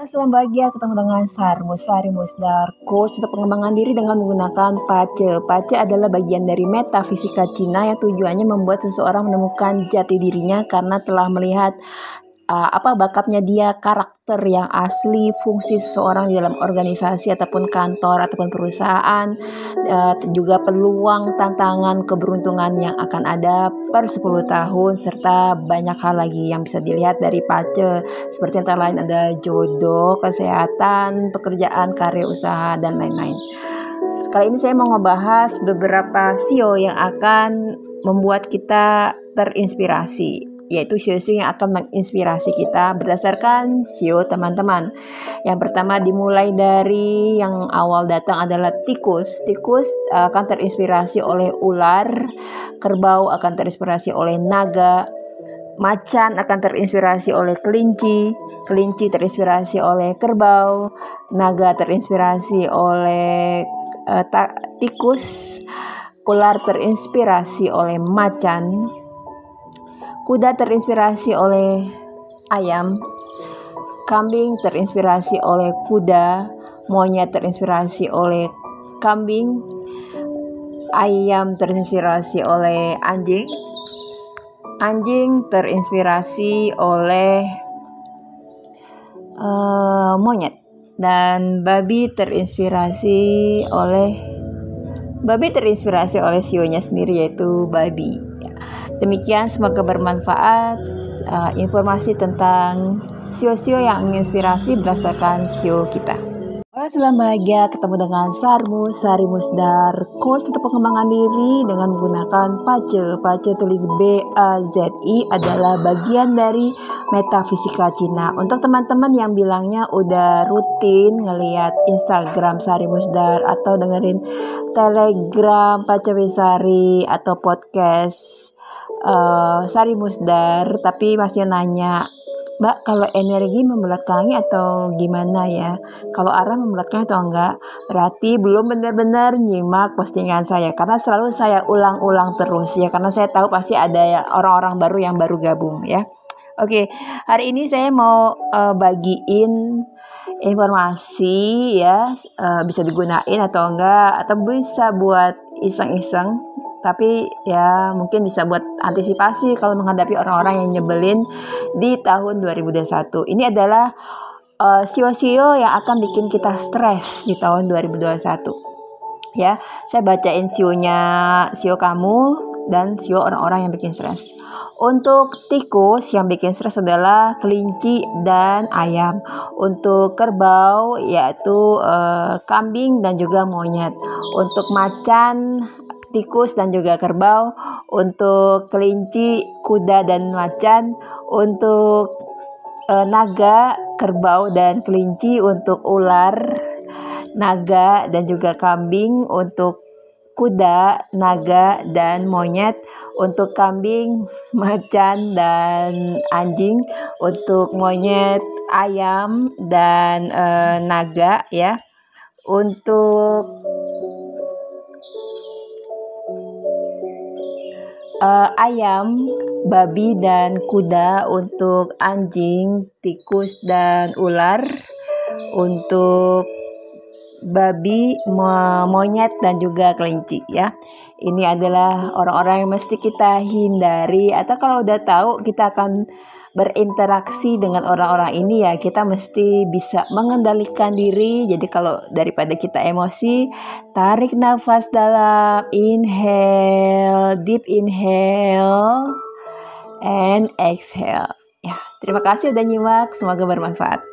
Selamat bahagia ketemu dengan Sarmus Sarimus Dar. Course untuk pengembangan diri dengan menggunakan Pace. Pace adalah bagian dari metafisika Cina yang tujuannya membuat seseorang menemukan jati dirinya karena telah melihat uh, apa bakatnya dia, karakter yang asli, fungsi seseorang di dalam organisasi ataupun kantor ataupun perusahaan, uh, juga peluang, tantangan, keberuntungan yang akan ada per 10 tahun serta banyak hal lagi yang bisa dilihat dari pace seperti antara lain ada jodoh, kesehatan, pekerjaan, karya usaha dan lain-lain. Kali ini saya mau ngebahas beberapa sio yang akan membuat kita terinspirasi yaitu sio-sio yang akan menginspirasi kita berdasarkan sio teman-teman. Yang pertama dimulai dari yang awal datang adalah tikus. Tikus akan terinspirasi oleh ular, kerbau akan terinspirasi oleh naga, macan akan terinspirasi oleh kelinci, kelinci terinspirasi oleh kerbau, naga terinspirasi oleh uh, tikus, ular terinspirasi oleh macan, Kuda terinspirasi oleh ayam, kambing terinspirasi oleh kuda, monyet terinspirasi oleh kambing, ayam terinspirasi oleh anjing, anjing terinspirasi oleh uh, monyet, dan babi terinspirasi oleh babi terinspirasi oleh sionya sendiri yaitu babi. Demikian semoga bermanfaat uh, informasi tentang sio-sio yang menginspirasi berdasarkan sio kita. Halo selamat bahagia ketemu dengan Sarmu. Sari Musdar Course untuk pengembangan diri dengan menggunakan PACE. PACE tulis B-A-Z-I adalah bagian dari metafisika Cina. Untuk teman-teman yang bilangnya udah rutin ngeliat Instagram Sari Musdar Atau dengerin Telegram PACE Wisari atau podcast uh, Sari Musdar tapi masih nanya Mbak kalau energi membelakangi atau gimana ya? Kalau arah membelakangi atau enggak? Berarti belum benar-benar nyimak postingan saya karena selalu saya ulang-ulang terus ya. Karena saya tahu pasti ada ya orang-orang baru yang baru gabung ya. Oke hari ini saya mau uh, bagiin informasi ya uh, bisa digunain atau enggak atau bisa buat iseng-iseng tapi ya mungkin bisa buat antisipasi kalau menghadapi orang-orang yang nyebelin di tahun 2021. Ini adalah uh, sio-sio yang akan bikin kita stres di tahun 2021. Ya, saya bacain sionya sio kamu dan sio orang-orang yang bikin stres. Untuk tikus yang bikin stres adalah kelinci dan ayam. Untuk kerbau yaitu uh, kambing dan juga monyet. Untuk macan tikus dan juga kerbau, untuk kelinci, kuda dan macan, untuk e, naga, kerbau dan kelinci, untuk ular, naga dan juga kambing, untuk kuda, naga dan monyet, untuk kambing, macan dan anjing, untuk monyet, ayam dan e, naga ya. Untuk uh, ayam, babi dan kuda untuk anjing, tikus dan ular. Untuk babi, monyet dan juga kelinci ya. Ini adalah orang-orang yang mesti kita hindari atau kalau udah tahu kita akan berinteraksi dengan orang-orang ini ya kita mesti bisa mengendalikan diri. Jadi kalau daripada kita emosi tarik nafas dalam inhale deep inhale and exhale. Ya terima kasih udah nyimak semoga bermanfaat